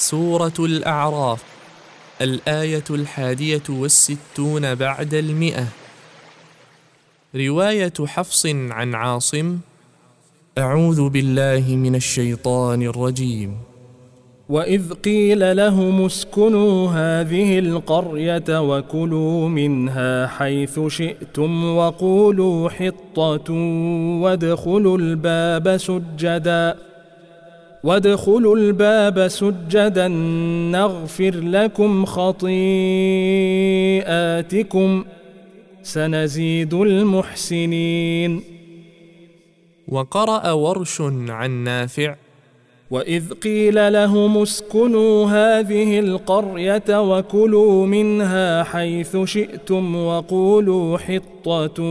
سورة الأعراف الآية الحادية والستون بعد المئة. رواية حفص عن عاصم أعوذ بالله من الشيطان الرجيم. وإذ قيل لهم اسكنوا هذه القرية وكلوا منها حيث شئتم وقولوا حطة وادخلوا الباب سجداً. وادخلوا الباب سجدا نغفر لكم خطيئاتكم سنزيد المحسنين. وقرأ ورش عن نافع. وإذ قيل لهم اسكنوا هذه القرية وكلوا منها حيث شئتم وقولوا حطة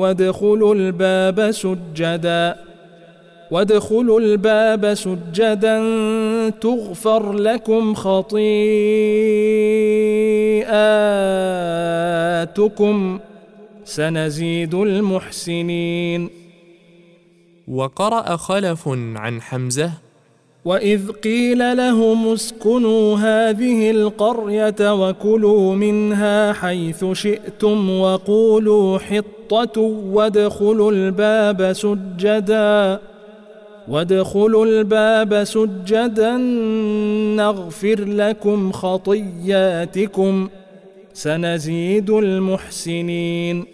وادخلوا الباب سجداً. وادخلوا الباب سجدا تغفر لكم خطيئاتكم سنزيد المحسنين. وقرأ خلف عن حمزة وإذ قيل لهم اسكنوا هذه القرية وكلوا منها حيث شئتم وقولوا حطة وادخلوا الباب سجداً. وادخلوا الباب سجدا نغفر لكم خطياتكم سنزيد المحسنين.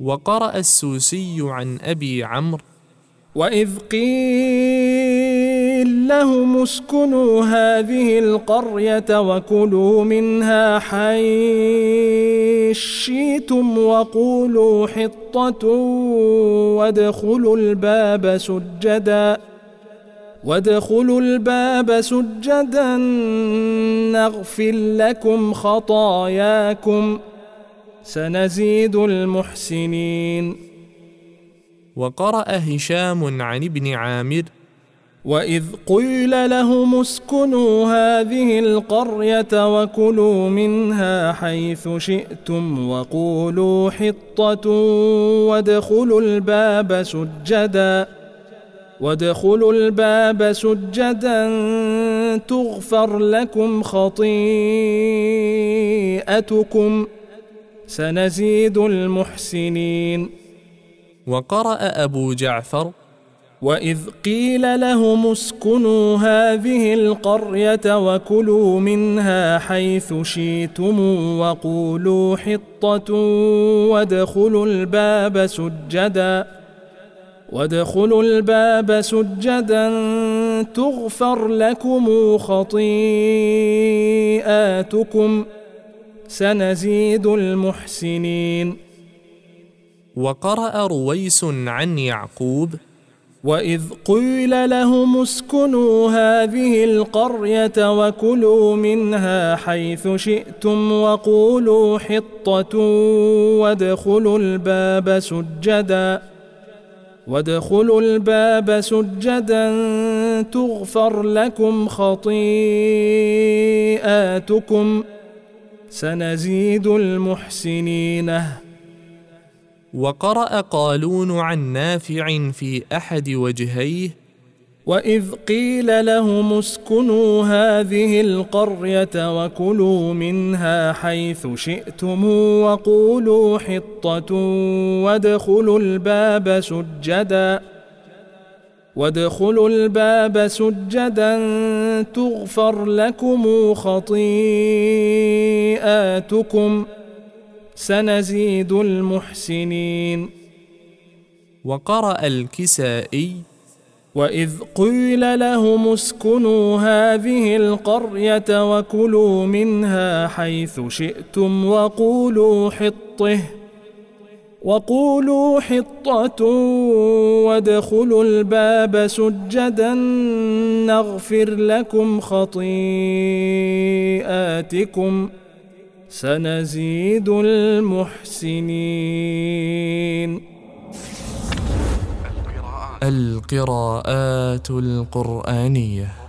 وقرأ السوسي عن أبي عمرو وإذ قيل لهم اسكنوا هذه القرية وكلوا منها حيث شئتم وقولوا حطة وادخلوا الباب سجدا وادخلوا الباب سجدا نغفر لكم خطاياكم سنزيد المحسنين. وقرأ هشام عن ابن عامر وإذ قيل لهم اسكنوا هذه القرية وكلوا منها حيث شئتم وقولوا حطة وادخلوا الباب سجدا وادخلوا الباب سجدا تغفر لكم خطيئتكم سنزيد المحسنين وقرأ أبو جعفر وإذ قيل لهم اسكنوا هذه القرية وكلوا منها حيث شئتم وقولوا حطة وادخلوا الباب سجدا وادخلوا الباب سجدا تغفر لكم خطيئاتكم سنزيد المحسنين وقرأ رويس عن يعقوب وإذ قيل لهم اسكنوا هذه القرية وكلوا منها حيث شئتم وقولوا حطة وادخلوا الباب سجدا وادخلوا الباب سجدا تغفر لكم خطيئاتكم سنزيد المحسنين وقرأ قالون عن نافع في أحد وجهيه وإذ قيل لهم اسكنوا هذه القرية وكلوا منها حيث شئتم وقولوا حطة وادخلوا الباب سجدا وادخلوا الباب سجدا تغفر لكم خطيئاتكم ۖ. سنزيد المحسنين. وقرأ الكسائي وإذ قيل لهم اسكنوا هذه القرية وكلوا منها حيث شئتم وقولوا حطه وقولوا حطة وادخلوا الباب سجدا نغفر لكم خطيئاتكم ۖ. سنزيد المحسنين. القراءات القرآنية.